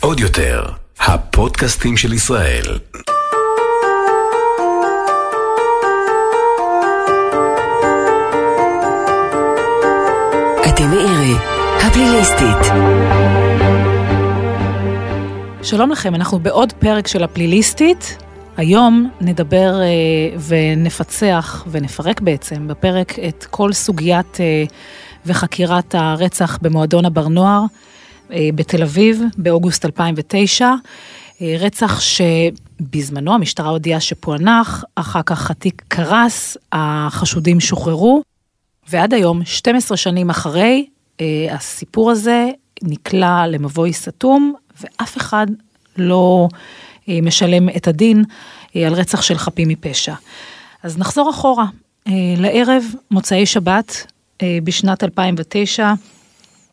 עוד יותר, הפודקאסטים של ישראל. אתם מאירי, הפליליסטית. שלום לכם, אנחנו בעוד פרק של הפליליסטית. היום נדבר אה, ונפצח ונפרק בעצם בפרק את כל סוגיית אה, וחקירת הרצח במועדון הבר נוער אה, בתל אביב באוגוסט 2009. אה, רצח שבזמנו המשטרה הודיעה שפוענח, אחר כך התיק קרס, החשודים שוחררו, ועד היום, 12 שנים אחרי, אה, הסיפור הזה נקלע למבוי סתום, ואף אחד לא משלם את הדין על רצח של חפים מפשע. אז נחזור אחורה, לערב מוצאי שבת בשנת 2009,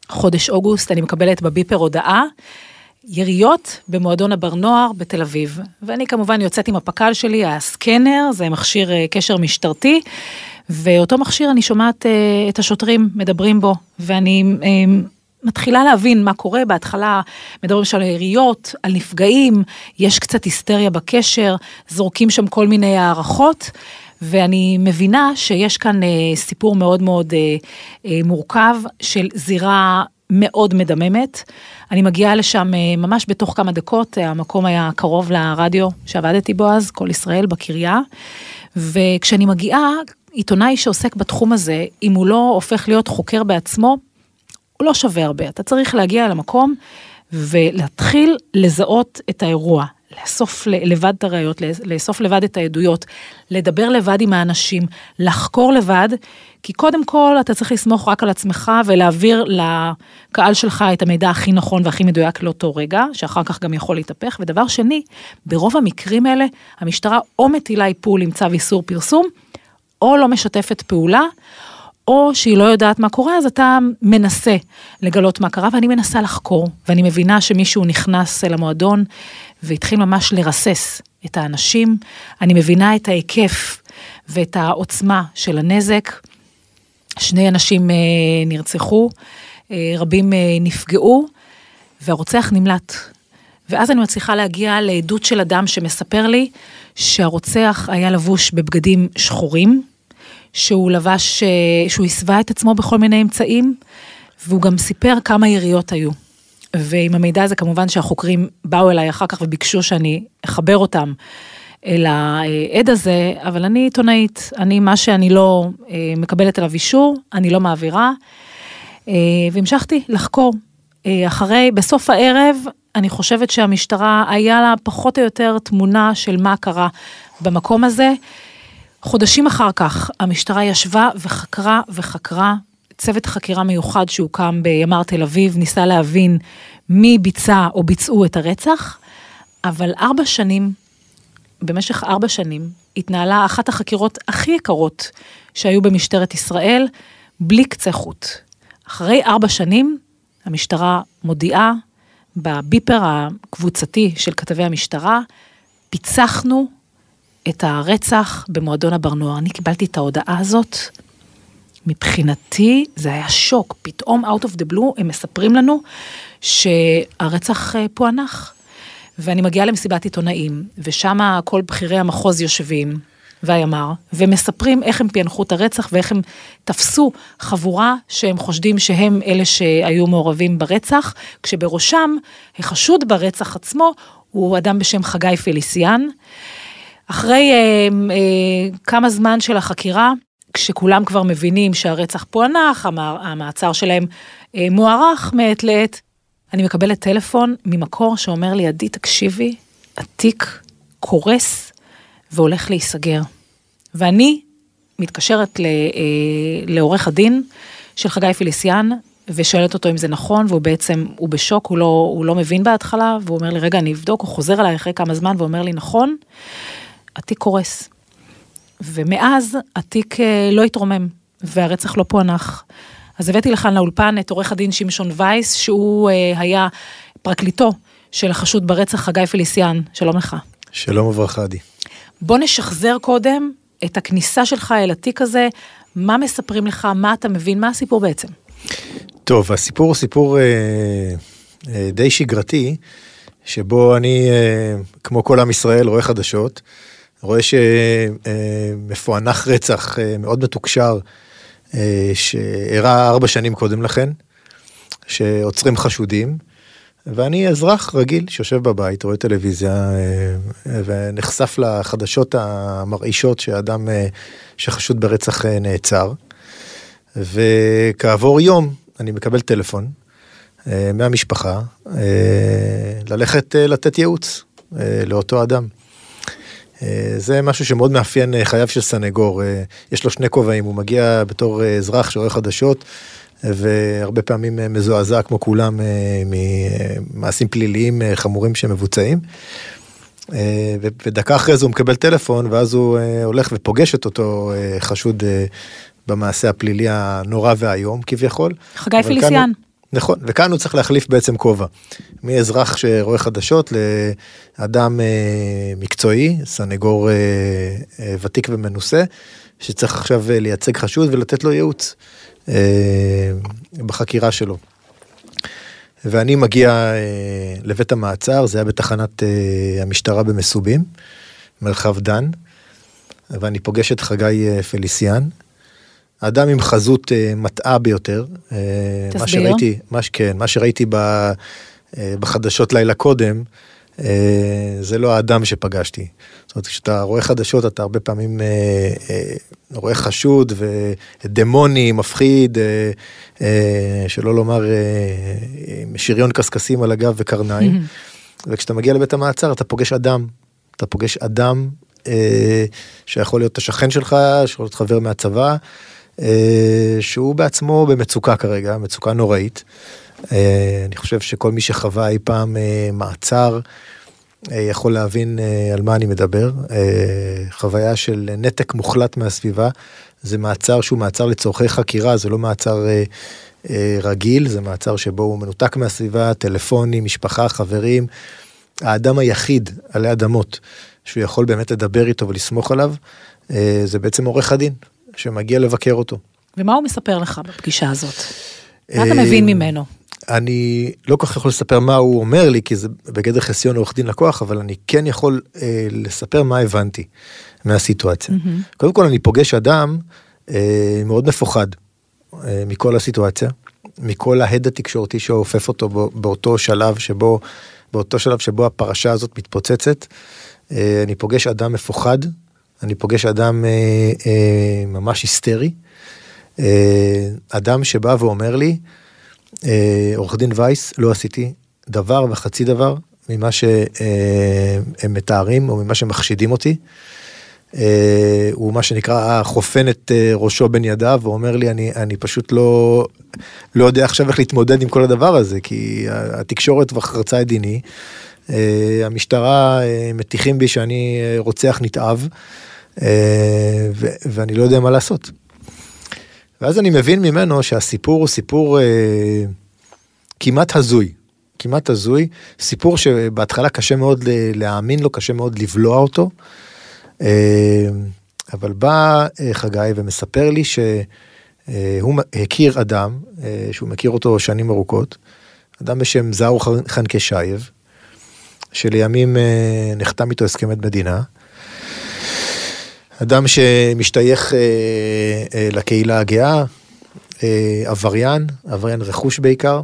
חודש אוגוסט, אני מקבלת בביפר הודעה, יריות במועדון הבר נוער בתל אביב. ואני כמובן יוצאת עם הפק"ל שלי, הסקנר, זה מכשיר אה, קשר משטרתי, ואותו מכשיר אני שומעת אה, את השוטרים מדברים בו, ואני אה, מתחילה להבין מה קורה, בהתחלה מדברים שם על יריות, על נפגעים, יש קצת היסטריה בקשר, זורקים שם כל מיני הערכות. ואני מבינה שיש כאן אה, סיפור מאוד מאוד אה, אה, מורכב של זירה מאוד מדממת. אני מגיעה לשם ממש בתוך כמה דקות, המקום היה קרוב לרדיו שעבדתי בו אז, כל ישראל בקריה. וכשאני מגיעה, עיתונאי שעוסק בתחום הזה, אם הוא לא הופך להיות חוקר בעצמו, הוא לא שווה הרבה. אתה צריך להגיע למקום ולהתחיל לזהות את האירוע, לאסוף לבד את הראיות, לאסוף לבד את העדויות, לדבר לבד עם האנשים, לחקור לבד, כי קודם כל אתה צריך לסמוך רק על עצמך ולהעביר לקהל שלך את המידע הכי נכון והכי מדויק לאותו רגע, שאחר כך גם יכול להתהפך. ודבר שני, ברוב המקרים האלה, המשטרה או מטילה איפול עם צו איסור פרסום, או לא משתפת פעולה, או שהיא לא יודעת מה קורה, אז אתה מנסה לגלות מה קרה, ואני מנסה לחקור, ואני מבינה שמישהו נכנס אל המועדון והתחיל ממש לרסס את האנשים, אני מבינה את ההיקף ואת העוצמה של הנזק. שני אנשים אה, נרצחו, אה, רבים אה, נפגעו, והרוצח נמלט. ואז אני מצליחה להגיע לעדות של אדם שמספר לי שהרוצח היה לבוש בבגדים שחורים, שהוא לבש, שהוא הסווה את עצמו בכל מיני אמצעים, והוא גם סיפר כמה יריות היו. ועם המידע הזה כמובן שהחוקרים באו אליי אחר כך וביקשו שאני אחבר אותם אל העד הזה, אבל אני עיתונאית, אני מה שאני לא מקבלת עליו אישור, אני לא מעבירה, והמשכתי לחקור. אחרי, בסוף הערב, אני חושבת שהמשטרה, היה לה פחות או יותר תמונה של מה קרה במקום הזה. חודשים אחר כך המשטרה ישבה וחקרה וחקרה, צוות חקירה מיוחד שהוקם בימ"ר תל אביב ניסה להבין מי ביצע או ביצעו את הרצח, אבל ארבע שנים, במשך ארבע שנים, התנהלה אחת החקירות הכי יקרות שהיו במשטרת ישראל, בלי קצה חוט. אחרי ארבע שנים, המשטרה מודיעה בביפר הקבוצתי של כתבי המשטרה, פיצחנו את הרצח במועדון הבר נוער. אני קיבלתי את ההודעה הזאת, מבחינתי זה היה שוק, פתאום out of the blue הם מספרים לנו שהרצח פוענח. ואני מגיעה למסיבת עיתונאים, ושם כל בכירי המחוז יושבים, והימ"ר, ומספרים איך הם פענחו את הרצח ואיך הם תפסו חבורה שהם חושדים שהם אלה שהיו מעורבים ברצח, כשבראשם החשוד ברצח עצמו הוא אדם בשם חגי פליסיאן. אחרי אה, אה, כמה זמן של החקירה, כשכולם כבר מבינים שהרצח פוענח, המעצר שלהם אה, מוארך מעת לעת, אני מקבלת טלפון ממקור שאומר לי, עדי, תקשיבי, התיק קורס והולך להיסגר. ואני מתקשרת אה, לעורך הדין של חגי פיליסיאן, ושואלת אותו אם זה נכון, והוא בעצם, הוא בשוק, הוא לא, הוא לא מבין בהתחלה, והוא אומר לי, רגע, אני אבדוק, הוא חוזר אליי אחרי כמה זמן ואומר לי, נכון, התיק קורס. ומאז התיק אה, לא התרומם, והרצח לא פוענח. אז הבאתי לכאן לאולפן את עורך הדין שמשון וייס, שהוא אה, היה פרקליטו של החשוד ברצח חגי פליסיאן. שלום לך. שלום וברכה, עדי. בוא נשחזר קודם את הכניסה שלך אל התיק הזה, מה מספרים לך, מה אתה מבין, מה הסיפור בעצם? טוב, הסיפור הוא סיפור אה, אה, די שגרתי, שבו אני, אה, כמו כל עם ישראל, רואה חדשות, רואה שמפוענח רצח אה, מאוד מתוקשר, אה, שאירע ארבע שנים קודם לכן, שעוצרים חשודים, ואני אזרח רגיל שיושב בבית, רואה טלוויזיה, אה, ונחשף לחדשות המרעישות שאדם שחשוד ברצח נעצר. וכעבור יום אני מקבל טלפון מהמשפחה ללכת לתת ייעוץ לאותו אדם. זה משהו שמאוד מאפיין חייו של סנגור. יש לו שני כובעים, הוא מגיע בתור אזרח שרואה חדשות, והרבה פעמים מזועזע כמו כולם ממעשים פליליים חמורים שמבוצעים. ודקה אחרי זה הוא מקבל טלפון, ואז הוא הולך ופוגש את אותו חשוד במעשה הפלילי הנורא והאיום כביכול. חגי פליסיאן. נכון, וכאן הוא צריך להחליף בעצם כובע. מאזרח שרואה חדשות לאדם אה, מקצועי, סנגור אה, אה, ותיק ומנוסה, שצריך עכשיו אה, לייצג חשוד ולתת לו ייעוץ אה, בחקירה שלו. ואני מגיע אה, לבית המעצר, זה היה בתחנת אה, המשטרה במסובים, מרחב דן, ואני פוגש את חגי אה, פליסיאן. אדם עם חזות uh, מטעה ביותר. אה, תסביר. מה שראיתי, מה, כן, מה שראיתי ב, uh, בחדשות לילה קודם, uh, זה לא האדם שפגשתי. זאת אומרת, כשאתה רואה חדשות, אתה הרבה פעמים uh, uh, רואה חשוד ודמוני, מפחיד, uh, uh, שלא לומר uh, שריון קשקשים על הגב וקרניים. וכשאתה מגיע לבית המעצר, אתה פוגש אדם. אתה פוגש אדם שיכול להיות השכן שלך, שיכול להיות חבר מהצבא, אה, שהוא בעצמו במצוקה כרגע, מצוקה נוראית. אה, אני חושב שכל מי שחווה אי פעם אה, מעצר, יכול להבין על מה אני מדבר. חוויה של נתק מוחלט מהסביבה, זה מעצר שהוא מעצר לצורכי חקירה, זה לא מעצר רגיל, זה מעצר שבו הוא מנותק מהסביבה, טלפונים, משפחה, חברים. האדם היחיד עלי אדמות שהוא יכול באמת לדבר איתו ולסמוך עליו, זה בעצם עורך הדין. שמגיע לבקר אותו. ומה הוא מספר לך בפגישה הזאת? מה אתה מבין אה, ממנו? אני לא כל כך יכול לספר מה הוא אומר לי, כי זה בגדר חסיון עורך דין לקוח, אבל אני כן יכול אה, לספר מה הבנתי מהסיטואציה. Mm-hmm. קודם כל, אני פוגש אדם אה, מאוד מפוחד אה, מכל הסיטואציה, מכל ההד התקשורתי שאופף אותו באותו שלב שבו, באותו שלב שבו הפרשה הזאת מתפוצצת. אה, אני פוגש אדם מפוחד, אני פוגש אדם אה, אה, ממש היסטרי, אה, אדם שבא ואומר לי, אה, עורך דין וייס, לא עשיתי דבר וחצי דבר ממה שהם אה, מתארים או ממה שמחשידים אותי. אה, הוא מה שנקרא חופן את אה, ראשו בין ידיו ואומר לי אני אני פשוט לא לא יודע עכשיו איך להתמודד עם כל הדבר הזה כי התקשורת כבר חרצה את דיני. אה, המשטרה אה, מטיחים בי שאני אה, רוצח נתעב. ואני לא יודע מה לעשות. ואז אני מבין ממנו שהסיפור הוא סיפור כמעט הזוי. כמעט הזוי, סיפור שבהתחלה קשה מאוד להאמין לו, קשה מאוד לבלוע אותו. אבל בא חגי ומספר לי שהוא הכיר אדם, שהוא מכיר אותו שנים ארוכות, אדם בשם זאור חנקשייב, שלימים אה, נחתם איתו הסכמת מדינה. אדם שמשתייך אה, אה, לקהילה הגאה, אה, עבריין, עבריין רכוש בעיקר,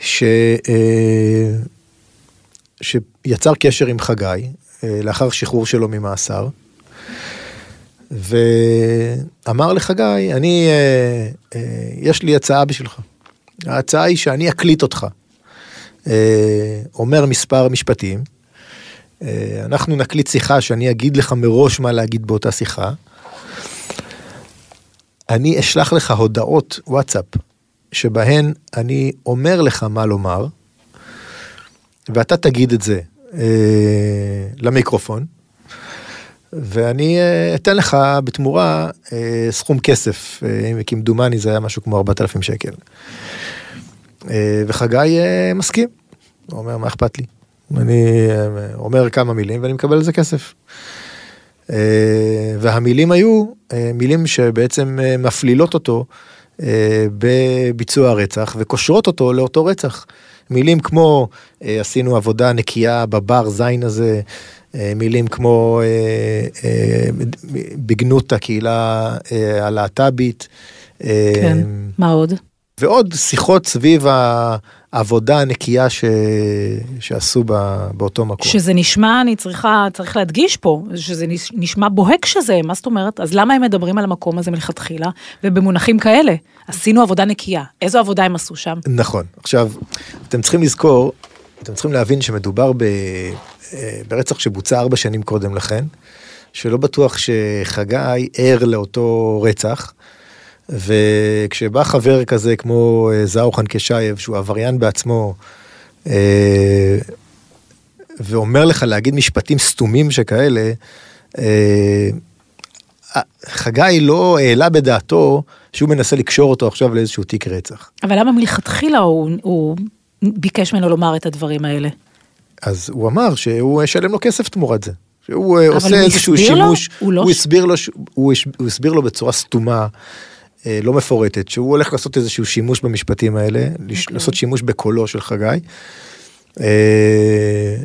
ש, שיצר קשר עם חגי לאחר שחרור שלו ממאסר, ואמר לחגי, אני, יש לי הצעה בשבילך. ההצעה היא שאני אקליט אותך. אה, אומר מספר משפטים, אה, אנחנו נקליט שיחה שאני אגיד לך מראש מה להגיד באותה שיחה. אני אשלח לך הודעות וואטסאפ שבהן אני אומר לך מה לומר, ואתה תגיד את זה אה, למיקרופון, ואני אתן לך בתמורה סכום כסף, אה, כמדומני זה היה משהו כמו 4,000 שקל. אה, וחגי אה, מסכים, הוא אומר מה אכפת לי. אני אה, אומר כמה מילים ואני מקבל על זה כסף. והמילים היו מילים שבעצם מפלילות אותו בביצוע הרצח וקושרות אותו לאותו רצח. מילים כמו עשינו עבודה נקייה בבר זין הזה, מילים כמו בגנות הקהילה הלהט"בית. כן, מה עוד? ועוד שיחות סביב העבודה הנקייה ש... שעשו ב... באותו מקום. שזה נשמע, אני צריכה, צריך להדגיש פה, שזה נש- נשמע בוהק שזה, מה זאת אומרת? אז למה הם מדברים על המקום הזה מלכתחילה, ובמונחים כאלה? עשינו עבודה נקייה, איזו עבודה הם עשו שם? נכון. עכשיו, אתם צריכים לזכור, אתם צריכים להבין שמדובר ב... אה, ברצח שבוצע ארבע שנים קודם לכן, שלא בטוח שחגי ער לאותו רצח. וכשבא חבר כזה כמו אה, זאו חנקשייב, שהוא עבריין בעצמו, אה, ואומר לך להגיד משפטים סתומים שכאלה, אה, חגי לא העלה בדעתו שהוא מנסה לקשור אותו עכשיו לאיזשהו תיק רצח. אבל למה מלכתחילה הוא, הוא ביקש ממנו לומר את הדברים האלה? אז הוא אמר שהוא ישלם לו כסף תמורת זה. שהוא עושה איזשהו הסביר לו? שימוש, הוא לא הוא הסביר לו, הוא הוא הסביר לו בצורה סתומה, לא מפורטת, שהוא הולך לעשות איזשהו שימוש במשפטים האלה, לש- אוקיי. לעשות שימוש בקולו של חגי, אה,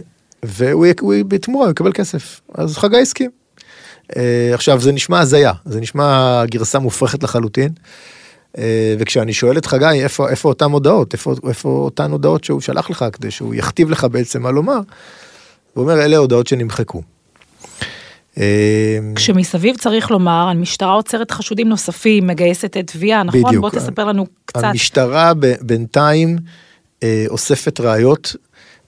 והוא בתמורה יקבל כסף, אז חגי הסכים. אה, עכשיו זה נשמע הזיה, זה נשמע גרסה מופרכת לחלוטין. אה, וכשאני שואל את חגי איפה, איפה אותן הודעות, איפה, איפה אותן הודעות שהוא שלח לך כדי שהוא יכתיב לך בעצם מה לומר, הוא אומר אלה הודעות שנמחקו. אה, כשמסביב צריך לומר, המשטרה עוצרת חשודים נוספים, מגייסת את תביעה, נכון? בדיוק. בוא תספר לנו קצת. המשטרה ב- בינתיים אה, אוספת ראיות,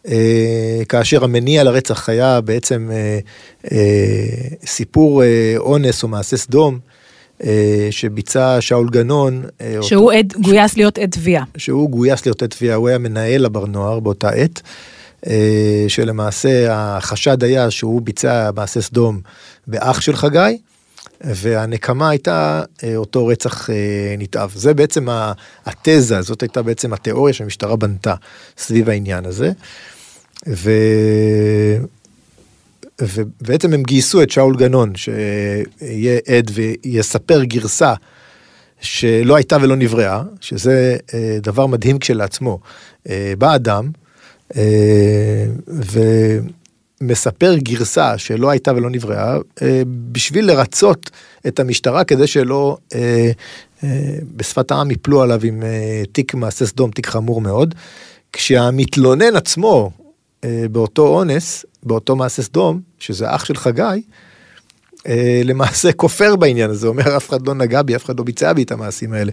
אה, כאשר המניע לרצח היה בעצם אה, אה, סיפור אה, אונס או מעשה סדום, אה, שביצע שאול גנון. אה, שהוא עד, גויס להיות עד תביעה. שהוא גויס ליותר תביעה, הוא היה מנהל הבר נוער באותה עת, שלמעשה החשד היה שהוא ביצע מעשה סדום באח של חגי, והנקמה הייתה אה, אותו רצח אה, נתעב. זה בעצם התזה, זאת הייתה בעצם התיאוריה שהמשטרה בנתה סביב העניין הזה. ו... ובעצם הם גייסו את שאול גנון שיהיה עד ויספר גרסה שלא הייתה ולא נבראה, שזה אה, דבר מדהים כשלעצמו. אה, בא אדם אה, ומספר גרסה שלא הייתה ולא נבראה, אה, בשביל לרצות את המשטרה כדי שלא, אה, אה, בשפת העם יפלו עליו עם אה, תיק מעשה סדום, תיק חמור מאוד. כשהמתלונן עצמו אה, באותו אונס, באותו מעשה סדום, שזה אח של חגי, אה, למעשה כופר בעניין הזה, אומר אף אחד לא נגע בי, אף אחד לא ביצע בי את המעשים האלה.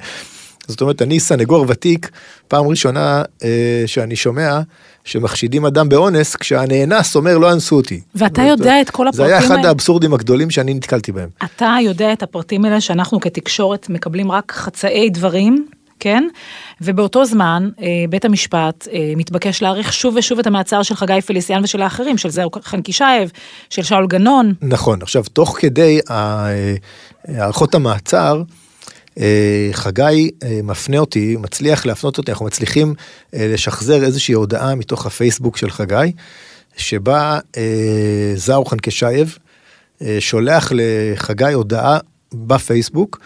זאת אומרת, אני סנגור ותיק, פעם ראשונה אה, שאני שומע שמחשידים אדם באונס, כשהנאנס אומר לא אנסו אותי. ואתה זאת- יודע את כל זה היה הפרטים אחד האלה? האבסורדים הגדולים שאני נתקלתי בהם. אתה יודע את הפרטים האלה שאנחנו כתקשורת מקבלים רק חצאי דברים, כן? ובאותו זמן אה, בית המשפט אה, מתבקש להאריך שוב ושוב את המעצר של חגי פליסיאן ושל האחרים, של זהו חנקישייב, של שאול גנון. נכון, עכשיו תוך כדי ה- אה, הארכות המעצר, חגי אה, מפנה אותי, מצליח להפנות אותי, אנחנו מצליחים אה, לשחזר איזושהי הודעה מתוך הפייסבוק של חגי, שבה אה, זאו חנקשייב אה, שולח לחגי הודעה בפייסבוק,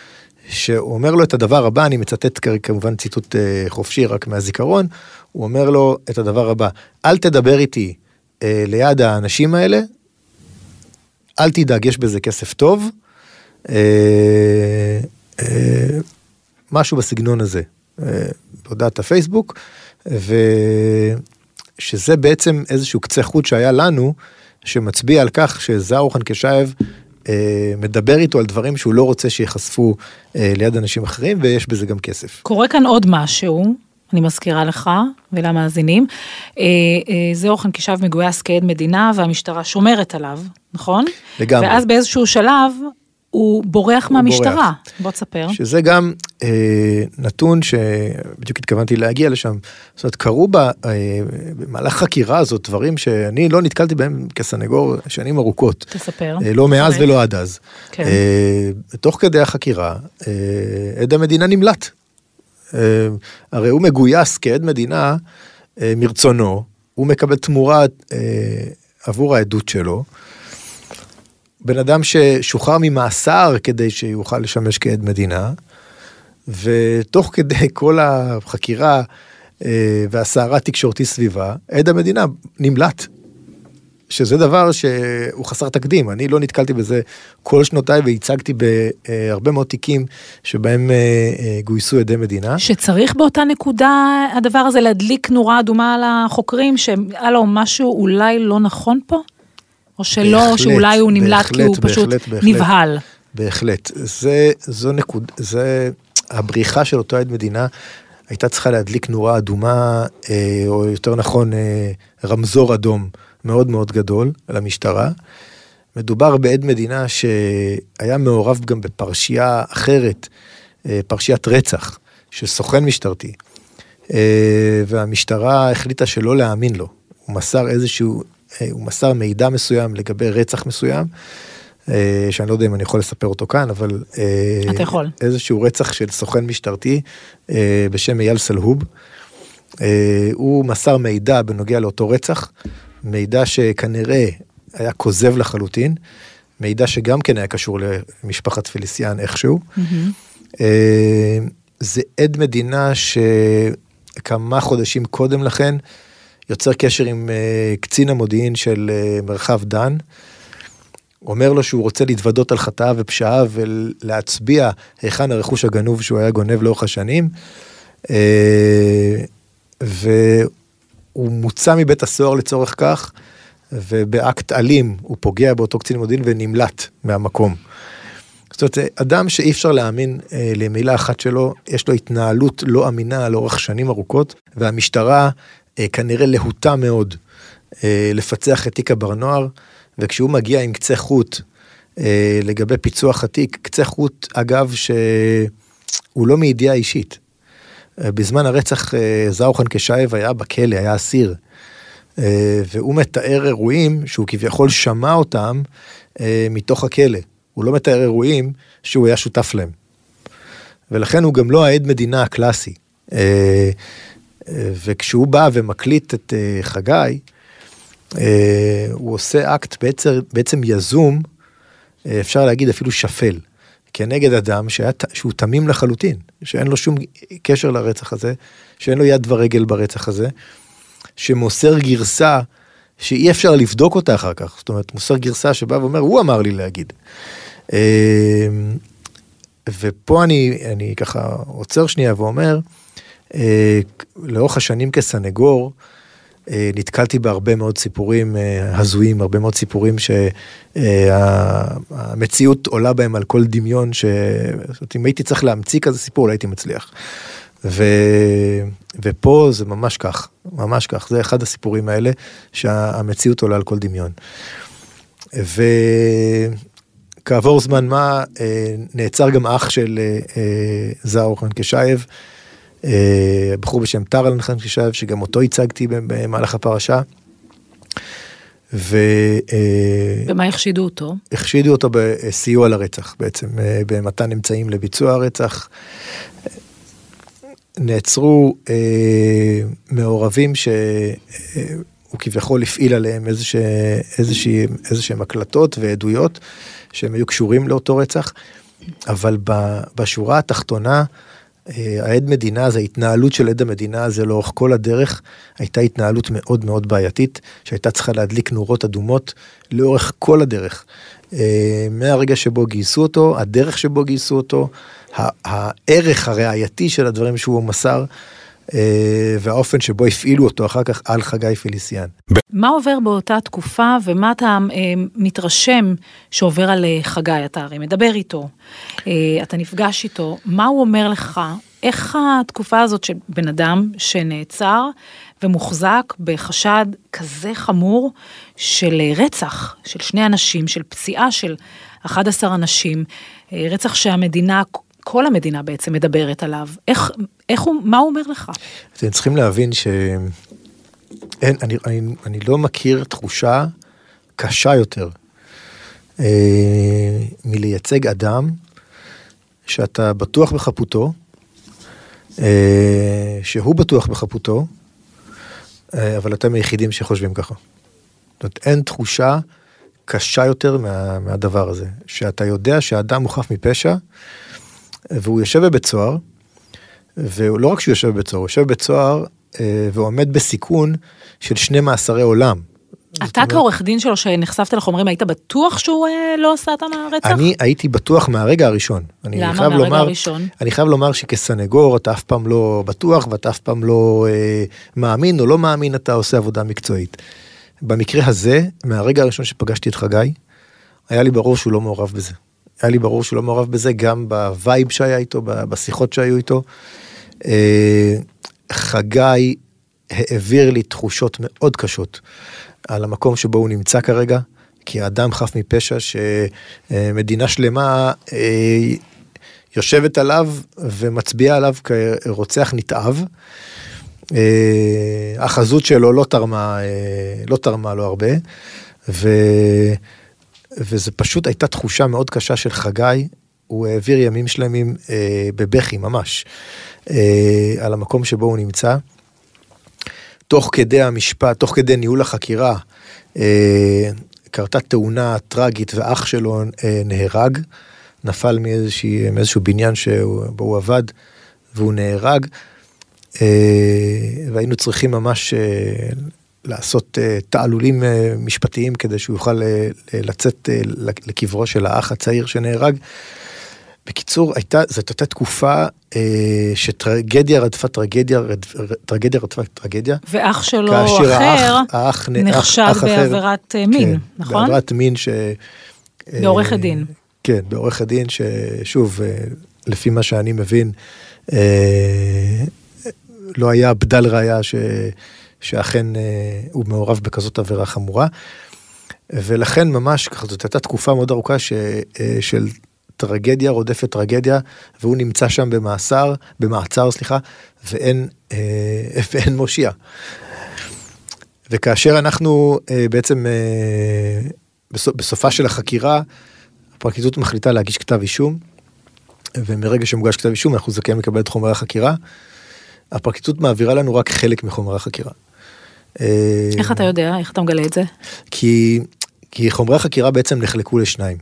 שהוא אומר לו את הדבר הבא, אני מצטט כמובן ציטוט אה, חופשי רק מהזיכרון, הוא אומר לו את הדבר הבא, אל תדבר איתי אה, ליד האנשים האלה, אל תדאג, יש בזה כסף טוב. אה, אה, משהו בסגנון הזה, אה, בהודעת הפייסבוק, ושזה בעצם איזשהו קצה חוט שהיה לנו, שמצביע על כך שזאו חנקשייב אה, מדבר איתו על דברים שהוא לא רוצה שייחשפו אה, ליד אנשים אחרים, ויש בזה גם כסף. קורה כאן עוד משהו, אני מזכירה לך ולמאזינים. אה, אה, זהו חנקישייב מגויס כעד מדינה והמשטרה שומרת עליו, נכון? לגמרי. ואז באיזשהו שלב הוא בורח הוא מהמשטרה. בורח. בוא תספר. שזה גם אה, נתון שבדיוק התכוונתי להגיע לשם. זאת אומרת, קרו בה, אה, במהלך חקירה הזאת דברים שאני לא נתקלתי בהם כסנגור שנים ארוכות. תספר. אה, לא מאז. ולא עד אז. כן. אה, תוך כדי החקירה, אה, עד המדינה נמלט. אה, הרי הוא מגויס כעד מדינה אה, מרצונו, הוא מקבל תמורה אה, עבור העדות שלו. בן אדם ששוחרר ממאסר כדי שיוכל לשמש כעד מדינה, ותוך כדי כל החקירה אה, והסערה התקשורתי סביבה, עד המדינה נמלט. שזה דבר שהוא חסר תקדים, אני לא נתקלתי בזה כל שנותיי והצגתי בהרבה מאוד תיקים שבהם אה, אה, גויסו עדי מדינה. שצריך באותה נקודה הדבר הזה להדליק נורה אדומה על החוקרים, שהלו משהו אולי לא נכון פה? או שלא, בהחלט, שאולי הוא נמלט בהחלט, כי הוא בהחלט, פשוט בהחלט, נבהל. בהחלט, זה, זו נקוד, זה הבריחה של אותו עד מדינה הייתה צריכה להדליק נורה אדומה, אה, או יותר נכון רמזור אדום. מאוד מאוד גדול על המשטרה. מדובר בעד מדינה שהיה מעורב גם בפרשייה אחרת, אה, פרשיית רצח של סוכן משטרתי, אה, והמשטרה החליטה שלא להאמין לו. הוא מסר איזשהו, אה, הוא מסר מידע מסוים לגבי רצח מסוים, שאני לא יודע אם אני יכול לספר אותו כאן, אבל... אתה יכול. איזשהו רצח של סוכן משטרתי בשם אייל סלהוב. הוא מסר מידע בנוגע לאותו רצח, מידע שכנראה היה כוזב לחלוטין, מידע שגם כן היה קשור למשפחת פליסיאן איכשהו. Mm-hmm. זה עד מדינה שכמה חודשים קודם לכן יוצר קשר עם אה, קצין המודיעין של אה, מרחב דן. אומר לו שהוא רוצה להתוודות על חטאיו ופשעיו ולהצביע היכן הרכוש הגנוב שהוא היה גונב לאורך השנים. והוא הוא מוצא מבית הסוהר לצורך כך, ובאקט אלים הוא פוגע באותו קצין מודיעין ונמלט מהמקום. זאת אומרת, אדם שאי אפשר להאמין אה, למילה אחת שלו, יש לו התנהלות לא אמינה לאורך שנים ארוכות, והמשטרה אה, כנראה להוטה מאוד אה, לפצח את תיק הבר נוער, וכשהוא מגיע עם קצה חוט אה, לגבי פיצוח התיק, קצה חוט, אגב, שהוא לא מידיעה אישית. בזמן הרצח אה, זאוחן קשייב היה בכלא, היה אסיר. אה, והוא מתאר אירועים שהוא כביכול שמע אותם אה, מתוך הכלא. הוא לא מתאר אירועים שהוא היה שותף להם. ולכן הוא גם לא העד מדינה הקלאסי. וכשהוא בא ומקליט את חגי, הוא עושה אקט בעצם, בעצם יזום, אפשר להגיד אפילו שפל. כנגד אדם שהיה, שהוא תמים לחלוטין, שאין לו שום קשר לרצח הזה, שאין לו יד ורגל ברצח הזה, שמוסר גרסה שאי אפשר לבדוק אותה אחר כך, זאת אומרת, מוסר גרסה שבא ואומר, הוא אמר לי להגיד. ופה אני, אני ככה עוצר שנייה ואומר, אה, לאורך השנים כסנגור, אה, נתקלתי בהרבה מאוד סיפורים אה, הזויים, הרבה מאוד סיפורים שהמציאות אה, עולה בהם על כל דמיון, שאם הייתי צריך להמציא כזה סיפור, לא הייתי מצליח. ו... ופה זה ממש כך, ממש כך, זה אחד הסיפורים האלה שהמציאות עולה על כל דמיון. וכעבור זמן מה נעצר גם אח של זאור חנקשייב. אה, בחור בשם טרל חנקשייב, שגם אותו הצגתי במהלך הפרשה. ו... אה, ומה החשידו אותו? החשידו אותו בסיוע לרצח בעצם, אה, במתן אמצעים לביצוע הרצח. נעצרו אה, מעורבים שהוא כביכול הפעיל עליהם איזה שהם הקלטות ועדויות שהם היו קשורים לאותו רצח, אבל בשורה התחתונה, אה, העד מדינה הזה, ההתנהלות של עד המדינה הזה לאורך כל הדרך, הייתה התנהלות מאוד מאוד בעייתית, שהייתה צריכה להדליק נורות אדומות לאורך כל הדרך. אה, מהרגע שבו גייסו אותו, הדרך שבו גייסו אותו, הערך הראייתי של הדברים שהוא מסר, אה, והאופן שבו הפעילו אותו אחר כך על חגי פליסיאן. מה עובר באותה תקופה ומה אתה מתרשם שעובר על חגי? אתה הרי מדבר איתו, אתה נפגש איתו, מה הוא אומר לך? איך התקופה הזאת של בן אדם שנעצר ומוחזק בחשד כזה חמור של רצח, של שני אנשים, של פציעה של 11 אנשים, רצח שהמדינה, כל המדינה בעצם מדברת עליו, איך, איך הוא, מה הוא אומר לך? אתם צריכים להבין ש... אין, אני, אני, אני לא מכיר תחושה קשה יותר אה, מלייצג אדם שאתה בטוח בחפותו, אה, שהוא בטוח בחפותו, אה, אבל אתם היחידים שחושבים ככה. זאת אומרת, אין תחושה קשה יותר מה, מהדבר הזה, שאתה יודע שהאדם הוא חף מפשע, והוא יושב בבית סוהר, ולא רק שהוא יושב בבית סוהר, הוא יושב בבית סוהר אה, ועומד בסיכון של שני מאסרי עולם. אתה כעורך דין שלו שנחשפת לחומרים, היית בטוח שהוא אה, לא עשה את הרצח? אני הייתי בטוח מהרגע הראשון. אני למה מהרגע לומר, הראשון? אני חייב לומר שכסנגור אתה אף פעם לא בטוח ואתה אף פעם לא אה, מאמין או לא מאמין, אתה עושה עבודה מקצועית. במקרה הזה, מהרגע הראשון שפגשתי את חגי, היה לי ברור שהוא לא מעורב בזה. היה לי ברור שהוא לא מעורב בזה גם ב vibe שהיה איתו, בשיחות שהיו איתו. אה, חגי העביר לי תחושות מאוד קשות על המקום שבו הוא נמצא כרגע, כי האדם חף מפשע שמדינה שלמה אה, יושבת עליו ומצביעה עליו כרוצח נתעב. אה, החזות שלו לא תרמה, לא תרמה לו הרבה, ו... וזה פשוט הייתה תחושה מאוד קשה של חגי, הוא העביר ימים שלמים אה, בבכי ממש, אה, על המקום שבו הוא נמצא. תוך כדי המשפט, תוך כדי ניהול החקירה, אה, קרתה תאונה טרגית ואח שלו אה, נהרג, נפל מאיזושהי, מאיזשהו בניין שבו הוא עבד והוא נהרג, אה, והיינו צריכים ממש אה, לעשות אה, תעלולים אה, משפטיים כדי שהוא יוכל אה, לצאת לקברו של האח הצעיר שנהרג. בקיצור, הייתה, זאת הייתה תקופה אה, שטרגדיה רדפה טרגדיה, רד, טרגדיה רדפה טרגדיה. ואח שלו כאשר אחר האח, האח, נחשד אח, אח אחר- בעבירת אה, מין, כן, נכון? בעבירת מין ש... בעורכת אה, דין. כן, בעורכת דין ששוב, אה, לפי מה שאני מבין, אה, לא היה בדל ראיה ש... שאכן אה, הוא מעורב בכזאת עבירה חמורה. ולכן ממש, ככה, זאת הייתה תקופה מאוד ארוכה ש... אה, של טרגדיה רודפת טרגדיה, והוא נמצא שם במאסר, במעצר, סליחה, ואין, אה, ואין מושיע. וכאשר אנחנו אה, בעצם אה, בסופ, בסופה של החקירה, הפרקליטות מחליטה להגיש כתב אישום, ומרגע שמוגש כתב אישום אנחנו זכאים לקבל את חומרי החקירה. הפרקליטות מעבירה לנו רק חלק מחומרי החקירה. אה, איך אתה יודע? איך אתה מגלה את זה? כי, כי חומרי החקירה בעצם נחלקו לשניים.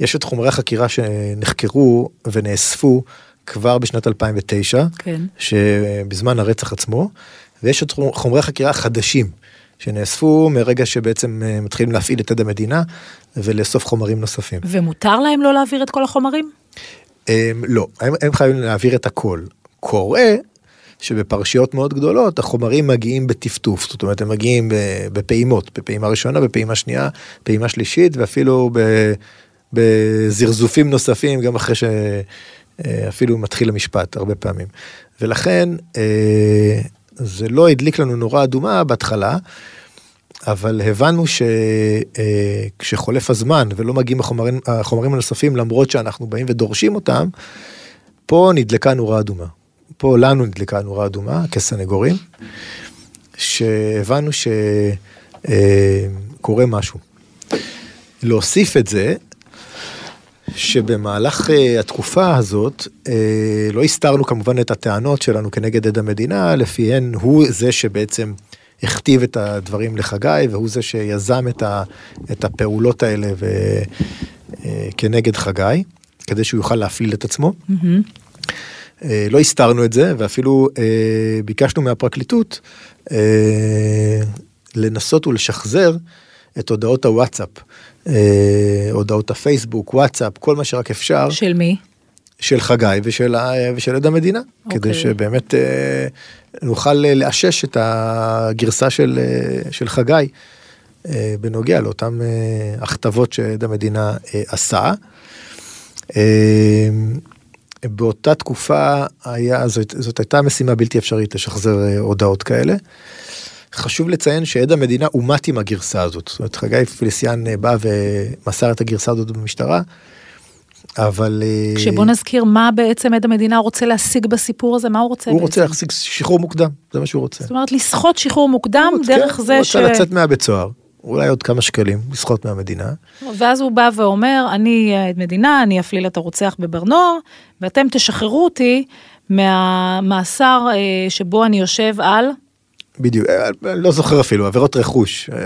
יש את חומרי החקירה שנחקרו ונאספו כבר בשנת 2009, כן. שבזמן הרצח עצמו, ויש את חומרי החקירה החדשים, שנאספו מרגע שבעצם אה, מתחילים להפעיל את עד המדינה ולאסוף חומרים נוספים. ומותר להם לא להעביר את כל החומרים? הם, לא, הם, הם חייבים להעביר את הכל. קורה שבפרשיות מאוד גדולות החומרים מגיעים בטפטוף, זאת אומרת הם מגיעים בפעימות, בפעימה ראשונה, בפעימה שנייה, פעימה שלישית ואפילו בזרזופים נוספים גם אחרי שאפילו מתחיל המשפט הרבה פעמים. ולכן אה, זה לא הדליק לנו נורה אדומה בהתחלה. אבל הבנו שכשחולף הזמן ולא מגיעים החומרים, החומרים הנוספים למרות שאנחנו באים ודורשים אותם, פה נדלקה נורה אדומה. פה לנו נדלקה נורה אדומה כסנגורים, שהבנו שקורה משהו. להוסיף את זה, שבמהלך אה, התקופה הזאת אה, לא הסתרנו כמובן את הטענות שלנו כנגד עד המדינה, לפיהן הוא זה שבעצם הכתיב את הדברים לחגי, והוא זה שיזם את, ה, את הפעולות האלה ו, אה, כנגד חגי, כדי שהוא יוכל להפליל את עצמו. אה, לא הסתרנו את זה, ואפילו אה, ביקשנו מהפרקליטות אה, לנסות ולשחזר את הודעות הוואטסאפ, אה, הודעות הפייסבוק, וואטסאפ, כל מה שרק אפשר. של מי? של חגי ושל, ושל עד המדינה, okay. כדי אוקיי. שבאמת אה, נוכל אה, לאשש את הגרסה של, אה, של חגי אה, בנוגע לאותן אה, הכתבות שעד המדינה אה, עשה. אה, באותה תקופה היה, זאת, זאת הייתה משימה בלתי אפשרית לשחזר אה, הודעות כאלה. חשוב לציין שעד המדינה אומת עם הגרסה הזאת, זאת אומרת חגי פליסיאן אה, בא ומסר את הגרסה הזאת במשטרה, אבל... אה, כשבוא נזכיר מה בעצם עד המדינה רוצה להשיג בסיפור הזה, מה הוא רוצה הוא בעצם? רוצה להשיג שחרור מוקדם, זה מה שהוא רוצה. זאת אומרת, לסחוט שחרור מוקדם הוא דרך כן, זה הוא ש... רוצה לצאת מהבית סוהר, אולי עוד כמה שקלים, לסחוט מהמדינה. ואז הוא בא ואומר, אני עד מדינה, אני אפליל את הרוצח בברנוע, ואתם תשחררו אותי מהמאסר אה, שבו אני יושב על בדיוק, אה, אני לא זוכר אפילו, עבירות רכוש, אה,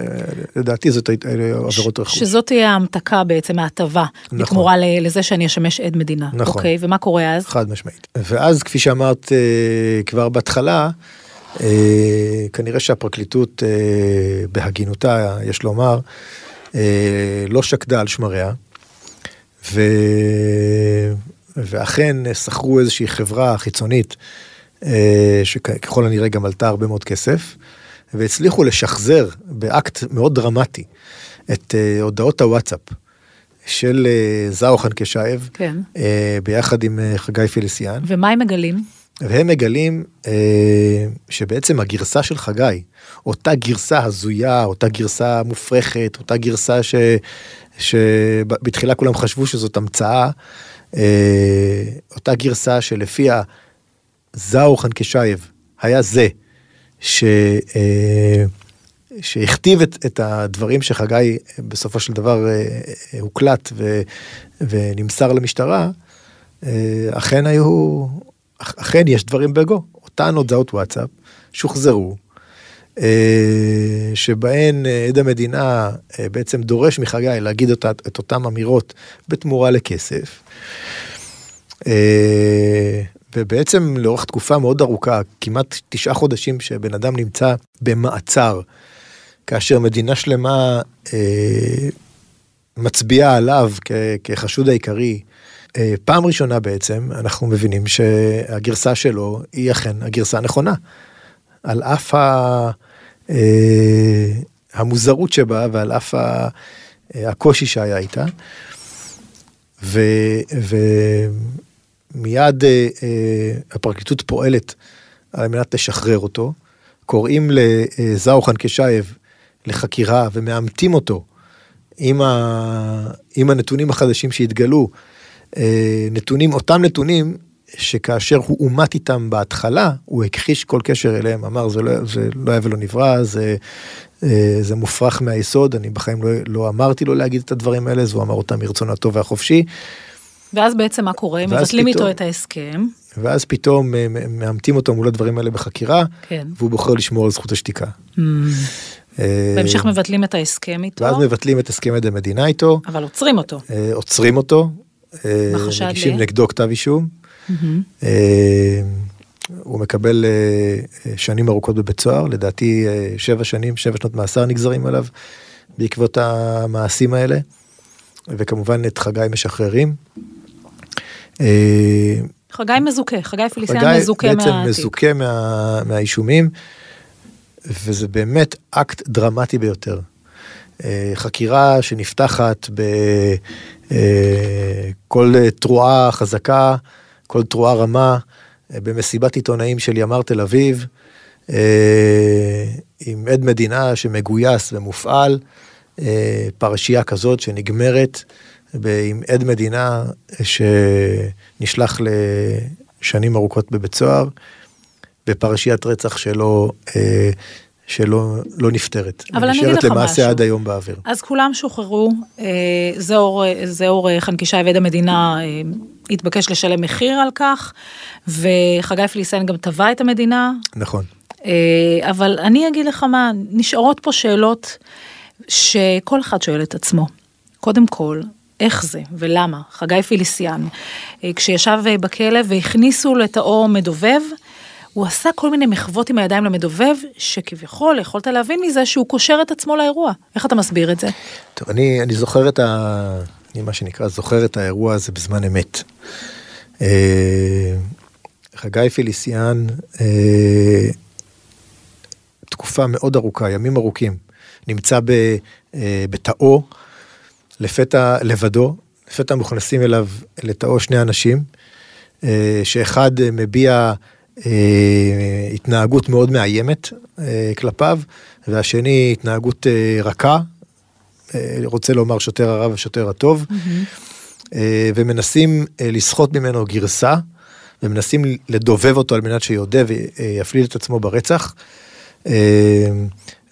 לדעתי זאת היית- אלה עבירות רכוש. שזאת תהיה ההמתקה בעצם, ההטבה, נכון. בתמורה לזה שאני אשמש עד מדינה. נכון. אוקיי, ומה קורה אז? חד משמעית. ואז כפי שאמרת אה, כבר בהתחלה, אה, כנראה שהפרקליטות אה, בהגינותה, יש לומר, אה, לא שקדה על שמריה, ו... ואכן שכרו איזושהי חברה חיצונית, אה, שככל הנראה גם עלתה הרבה מאוד כסף, והצליחו לשחזר באקט מאוד דרמטי את אה, הודעות הוואטסאפ של אה, זאו חנקשייב, כן. אה, ביחד עם אה, חגי פיליסיאן, ומה הם מגלים? והם מגלים אה, שבעצם הגרסה של חגי, אותה גרסה הזויה, אותה גרסה מופרכת, אותה גרסה ש, שבתחילה כולם חשבו שזאת המצאה, אה, אותה גרסה שלפיה זאו חנקשייב היה זה ש... אה, שהכתיב את, את הדברים שחגי בסופו של דבר אה, אה, הוקלט ו, ונמסר למשטרה, אה, אכן היו, אכן יש דברים בגו. אותן הודעות וואטסאפ שוחזרו, אה, שבהן אה, עד המדינה אה, בעצם דורש מחגי להגיד אותה, את אותן אמירות בתמורה לכסף. ובעצם לאורך תקופה מאוד ארוכה, כמעט תשעה חודשים שבן אדם נמצא במעצר, כאשר מדינה שלמה אה, מצביעה עליו כ- כחשוד העיקרי, אה, פעם ראשונה בעצם אנחנו מבינים שהגרסה שלו היא אכן הגרסה הנכונה. על אף ה, אה, המוזרות שבה ועל אף ה, אה, הקושי שהיה איתה. ו, ומיד אה, אה, הפרקליטות פועלת על מנת לשחרר אותו. קוראים לזאו חנקשייב לחקירה ומאמתים אותו עם, ה, עם הנתונים החדשים שהתגלו. אה, נתונים, אותם נתונים שכאשר הוא אומת איתם בהתחלה, הוא הכחיש כל קשר אליהם, אמר זה לא, זה לא היה ולא נברא, זה, אה, זה מופרך מהיסוד, אני בחיים לא, לא אמרתי לו להגיד את הדברים האלה, אז הוא אמר אותם מרצון הטוב והחופשי, ואז בעצם מה קורה? מבטלים איתו את ההסכם. ואז פתאום אה, מאמתים אותו מול הדברים האלה בחקירה, כן. והוא בוחר לשמור על זכות השתיקה. אה, בהמשך מבטלים את ההסכם איתו, ואז מבטלים את הסכם עד המדינה איתו, אבל עוצרים אותו. עוצרים אותו, מגישים ל? נגדו כתב אישום. אה, הוא מקבל אה, אה, שנים ארוכות בבית סוהר, לדעתי אה, שבע שנים, שבע שנות מאסר נגזרים עליו בעקבות המעשים האלה, וכמובן את חגי משחררים. אה, חגי מזוכה, חגי פיליסיאן חגי מזוכה בעצם מהתיק. מזוכה מה, מהאישומים, וזה באמת אקט דרמטי ביותר. אה, חקירה שנפתחת בכל תרועה חזקה, כל תרועה רמה, אה, במסיבת עיתונאים של ימ"ר תל אביב, אה, עם עד מדינה שמגויס ומופעל, אה, פרשייה כזאת שנגמרת עם עד מדינה שנשלח לשנים ארוכות בבית סוהר, בפרשיית רצח שלא, אה, שלא לא נפתרת. אבל אני אגיד נשארת לך למעשה משהו. עד היום באוויר. אז כולם שוחררו, אה, זהור, זהור אה, חנקישי ועד המדינה אה, התבקש לשלם מחיר על כך, וחגי פליסיאן גם תבע את המדינה, נכון. אה, אבל אני אגיד לך מה, נשארות פה שאלות שכל אחד שואל את עצמו. קודם כל, איך זה ולמה? חגי פיליסיאן, אה, כשישב אה, בכלא והכניסו לתאו מדובב, הוא עשה כל מיני מחוות עם הידיים למדובב, שכביכול יכולת להבין מזה שהוא קושר את עצמו לאירוע. איך אתה מסביר את זה? טוב, אני, אני זוכר את ה... אני מה שנקרא זוכר את האירוע הזה בזמן אמת. אה, חגי פיליסיאן, אה, תקופה מאוד ארוכה, ימים ארוכים, נמצא אה, בתאו, לפתע לבדו, לפתע מוכנסים אליו לתאו שני אנשים, שאחד מביע אה, התנהגות מאוד מאיימת אה, כלפיו, והשני התנהגות אה, רכה, אה, רוצה לומר שוטר הרע ושוטר הטוב, אה, ומנסים אה, לסחוט ממנו גרסה, ומנסים לדובב אותו על מנת שיודה ויפליל את עצמו ברצח. אה,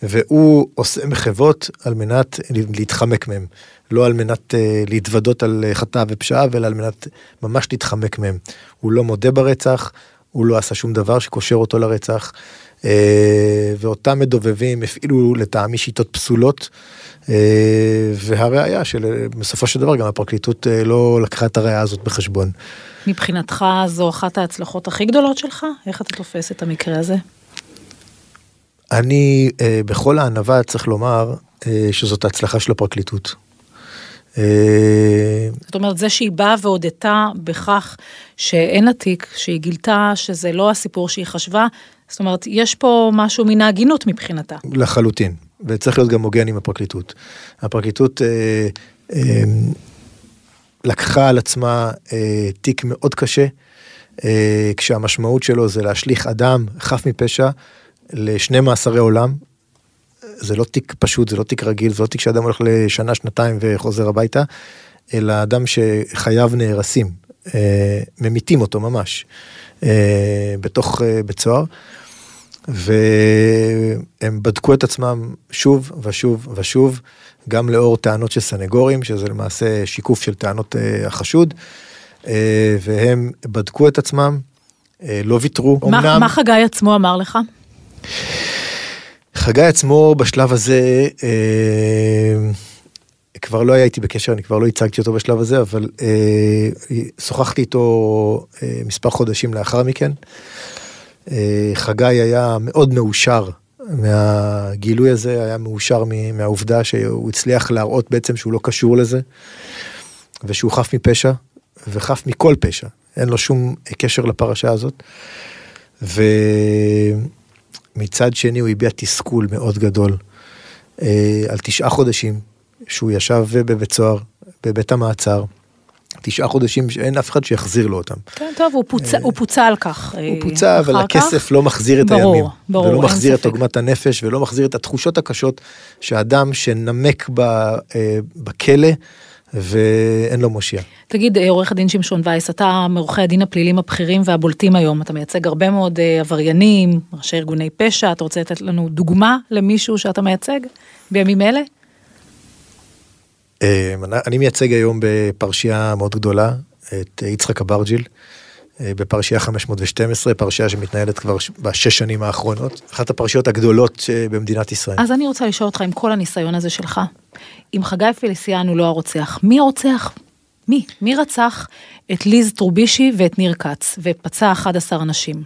והוא עושה מחוות על מנת להתחמק מהם, לא על מנת אה, להתוודות על חטא ופשעה, אלא על מנת ממש להתחמק מהם. הוא לא מודה ברצח, הוא לא עשה שום דבר שקושר אותו לרצח, אה, ואותם מדובבים הפעילו לטעמי שיטות פסולות. אה, והראיה שבסופו של דבר גם הפרקליטות אה, לא לקחה את הראיה הזאת בחשבון. מבחינתך זו אחת ההצלחות הכי גדולות שלך? איך אתה תופס את המקרה הזה? אני בכל הענווה צריך לומר שזאת ההצלחה של הפרקליטות. זאת אומרת, זה שהיא באה והודתה בכך שאין לה תיק, שהיא גילתה שזה לא הסיפור שהיא חשבה, זאת אומרת, יש פה משהו מן ההגינות מבחינתה. לחלוטין. וצריך להיות גם הוגן עם הפרקליטות. הפרקליטות אה, אה, לקחה על עצמה אה, תיק מאוד קשה, אה, כשהמשמעות שלו זה להשליך אדם חף מפשע לשני מאסרי עולם. זה לא תיק פשוט, זה לא תיק רגיל, זה לא תיק שאדם הולך לשנה, שנתיים וחוזר הביתה, אלא אדם שחייו נהרסים, אה, ממיתים אותו ממש, אה, בתוך אה, בית סוהר. והם בדקו את עצמם שוב ושוב ושוב, גם לאור טענות של סנגורים, שזה למעשה שיקוף של טענות החשוד, והם בדקו את עצמם, לא ויתרו. מה, אומנם, מה חגי עצמו אמר לך? חגי עצמו בשלב הזה, uh, כבר לא היה איתי בקשר, אני כבר לא הצגתי אותו בשלב הזה, אבל uh, שוחחתי איתו uh, מספר חודשים לאחר מכן. אה, חגי היה מאוד מאושר מהגילוי הזה, היה מאושר מהעובדה שהוא הצליח להראות בעצם שהוא לא קשור לזה, ושהוא חף מפשע, וחף מכל פשע, אין לו שום קשר לפרשה הזאת. ומצד שני הוא הביע תסכול מאוד גדול אה, על תשעה חודשים שהוא ישב בבית סוהר, בבית המעצר. תשעה חודשים שאין אף אחד שיחזיר לו אותם. כן, טוב, הוא פוצע, הוא פוצע על כך. הוא פוצע, אבל הכסף לא מחזיר את ברור, הימים. ברור, ולא מחזיר את עוגמת הנפש, ולא מחזיר את התחושות הקשות שאדם שנמק ב, אה, בכלא, ואין לו מושיע. תגיד, אה, עורך הדין שמשון וייס, אתה מעורכי הדין הפליליים הבכירים והבולטים היום, אתה מייצג הרבה מאוד אה, עבריינים, ראשי ארגוני פשע, אתה רוצה לתת לנו דוגמה למישהו שאתה מייצג בימים אלה? אמ, אני מייצג היום בפרשייה מאוד גדולה את יצחק אברג'יל, אה, בפרשייה 512, פרשייה שמתנהלת כבר בשש שנים האחרונות, אחת הפרשיות הגדולות אה, במדינת ישראל. אז אני רוצה לשאול אותך עם כל הניסיון הזה שלך, אם חגי פליסיאן הוא לא הרוצח, מי הרוצח? מי? מי רצח את ליז טרובישי ואת ניר כץ ופצע 11 אנשים?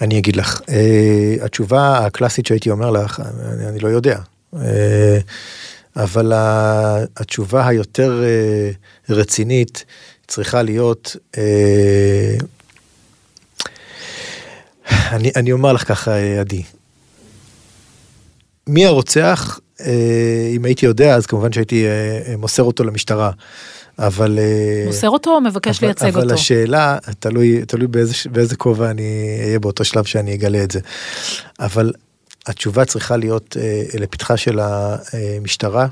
אני אגיד לך, uh, התשובה הקלאסית שהייתי אומר לך, אני, אני לא יודע. Uh, אבל התשובה היותר אה, רצינית צריכה להיות, אה, אני, אני אומר לך ככה, אה, עדי, מי הרוצח, אם הייתי יודע, אז כמובן שהייתי מוסר אותו למשטרה. אבל... מוסר אותו או מבקש אבל, לייצג אבל אותו? אבל השאלה, תלוי, תלוי באיזה, באיזה כובע אני אהיה באותו שלב שאני אגלה את זה. אבל התשובה צריכה להיות אה, לפתחה של המשטרה.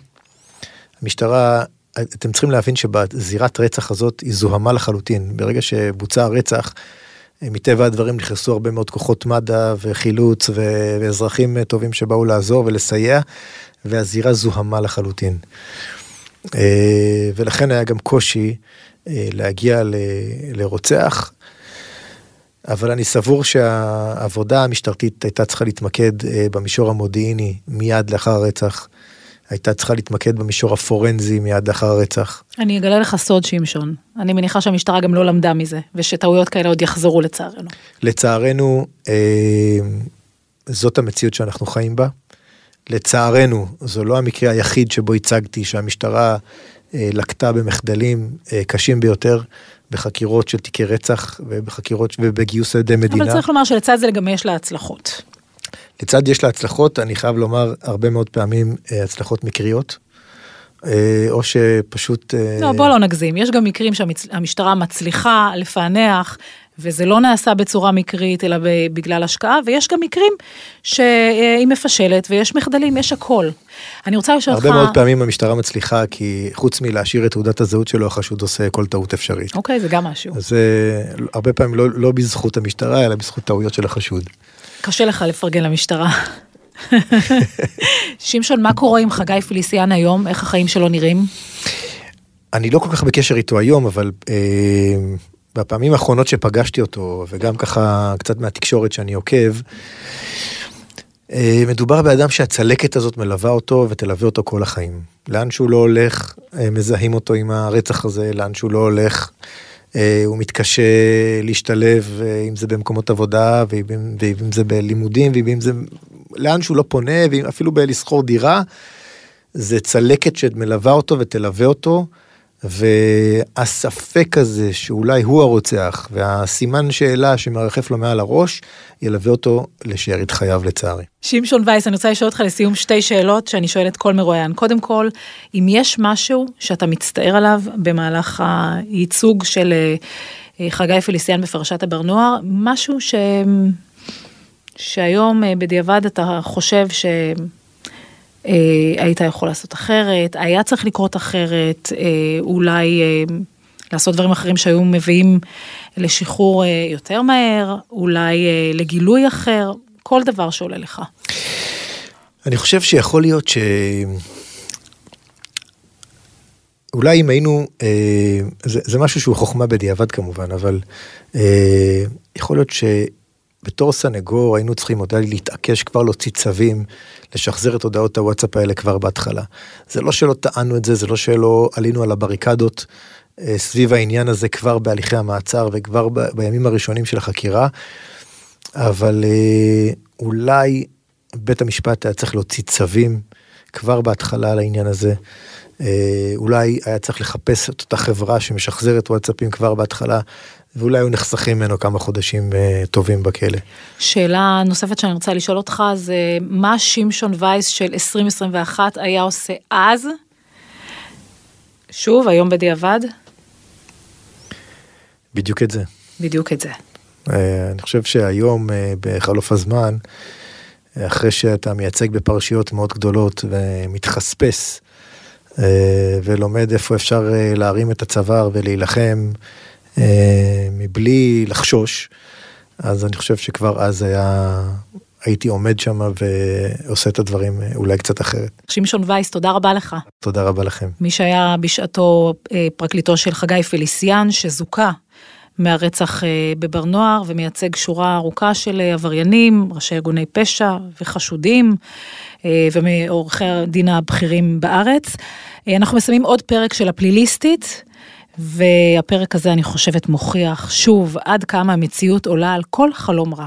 המשטרה, אתם צריכים להבין שבזירת רצח הזאת היא זוהמה לחלוטין. ברגע שבוצע הרצח, אה, מטבע הדברים נכנסו הרבה מאוד כוחות מד"א וחילוץ ואזרחים טובים שבאו לעזור ולסייע, והזירה זוהמה לחלוטין. אה, ולכן היה גם קושי להגיע לרוצח. אבל אני סבור שהעבודה המשטרתית הייתה צריכה להתמקד אה, במישור המודיעיני מיד לאחר הרצח. הייתה צריכה להתמקד במישור הפורנזי מיד לאחר הרצח. אני אגלה לך סוד שמשון, אני מניחה שהמשטרה גם לא למדה מזה, ושטעויות כאלה עוד יחזרו לצערנו. לצערנו, אה, זאת המציאות שאנחנו חיים בה. לצערנו, זו לא המקרה היחיד שבו הצגתי שהמשטרה אה, לקטה במחדלים אה, קשים ביותר. בחקירות של תיקי רצח ובחקירות ובגיוס על ידי מדינה. אבל צריך לומר שלצד זה גם יש לה הצלחות. לצד יש לה הצלחות, אני חייב לומר הרבה מאוד פעמים אה, הצלחות מקריות. אה, או שפשוט... אה, לא, בוא לא נגזים, יש גם מקרים שהמשטרה מצליחה לפענח וזה לא נעשה בצורה מקרית, אלא בגלל השקעה, ויש גם מקרים שהיא מפשלת, ויש מחדלים, יש הכל. אני רוצה לשאול אותך... הרבה מאוד פעמים המשטרה מצליחה, כי חוץ מלהשאיר את תעודת הזהות שלו, החשוד עושה כל טעות אפשרית. אוקיי, זה גם משהו. זה הרבה פעמים לא, לא בזכות המשטרה, אלא בזכות טעויות של החשוד. קשה לך לפרגן למשטרה. שמשון, מה קורה עם חגי פיליסיאן היום? איך החיים שלו נראים? אני לא כל כך בקשר איתו היום, אבל אה, בפעמים האחרונות שפגשתי אותו, וגם ככה קצת מהתקשורת שאני עוקב, אה, מדובר באדם שהצלקת הזאת מלווה אותו ותלווה אותו כל החיים. לאן שהוא לא הולך, אה, מזהים אותו עם הרצח הזה, לאן שהוא לא הולך, הוא מתקשה להשתלב, אם זה במקומות עבודה, ואם זה בלימודים, ואם זה... לאן שהוא לא פונה, ואפילו בלסחור דירה, זה צלקת שמלווה אותו ותלווה אותו. והספק הזה שאולי הוא הרוצח והסימן שאלה שמרחף לו מעל הראש ילווה אותו לשארית חייו לצערי. שמשון וייס, אני רוצה לשאול אותך לסיום שתי שאלות שאני שואלת כל מרואיין. קודם כל, אם יש משהו שאתה מצטער עליו במהלך הייצוג של אה, חגי פליסיאן בפרשת הבר נוער, משהו ש... שהיום אה, בדיעבד אתה חושב ש... אה, היית יכול לעשות אחרת, היה צריך לקרות אחרת, אה, אולי אה, לעשות דברים אחרים שהיו מביאים לשחרור יותר מהר, אולי לגילוי אחר, כל דבר שעולה לך. אני חושב שיכול להיות ש... אולי אם היינו, אה, זה, זה משהו שהוא חוכמה בדיעבד כמובן, אבל אה, יכול להיות שבתור סנגור היינו צריכים עוד להתעקש כבר להוציא צווים לשחזר את הודעות הוואטסאפ האלה כבר בהתחלה. זה לא שלא טענו את זה, זה לא שלא עלינו על הבריקדות אה, סביב העניין הזה כבר בהליכי המעצר וכבר ב, בימים הראשונים של החקירה, אבל אה, אולי בית המשפט היה צריך להוציא צווים כבר בהתחלה על העניין הזה. אה, אולי היה צריך לחפש את אותה חברה שמשחזרת וואטסאפים כבר בהתחלה, ואולי היו נחסכים ממנו כמה חודשים uh, טובים בכלא. שאלה נוספת שאני רוצה לשאול אותך זה מה שמשון וייס של 2021 היה עושה אז? שוב, היום בדיעבד? בדיוק את זה. בדיוק את זה. Uh, אני חושב שהיום uh, בחלוף הזמן, אחרי שאתה מייצג בפרשיות מאוד גדולות ומתחספס ולומד איפה אפשר להרים את הצוואר ולהילחם אה, מבלי לחשוש, אז אני חושב שכבר אז היה, הייתי עומד שם ועושה את הדברים אה, אולי קצת אחרת. שמשון וייס, תודה רבה לך. תודה רבה לכם. מי שהיה בשעתו אה, פרקליטו של חגי פליסיאן, שזוכה מהרצח בבר נוער ומייצג שורה ארוכה של עבריינים, ראשי ארגוני פשע וחשודים ומעורכי הדין הבכירים בארץ. אנחנו מסיימים עוד פרק של הפליליסטית. והפרק הזה, אני חושבת, מוכיח שוב עד כמה המציאות עולה על כל חלום רע.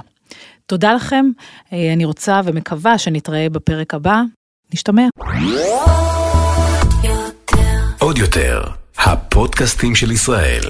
תודה לכם, אה, אני רוצה ומקווה שנתראה בפרק הבא. נשתמע. עוד יותר, הפודקאסטים של ישראל.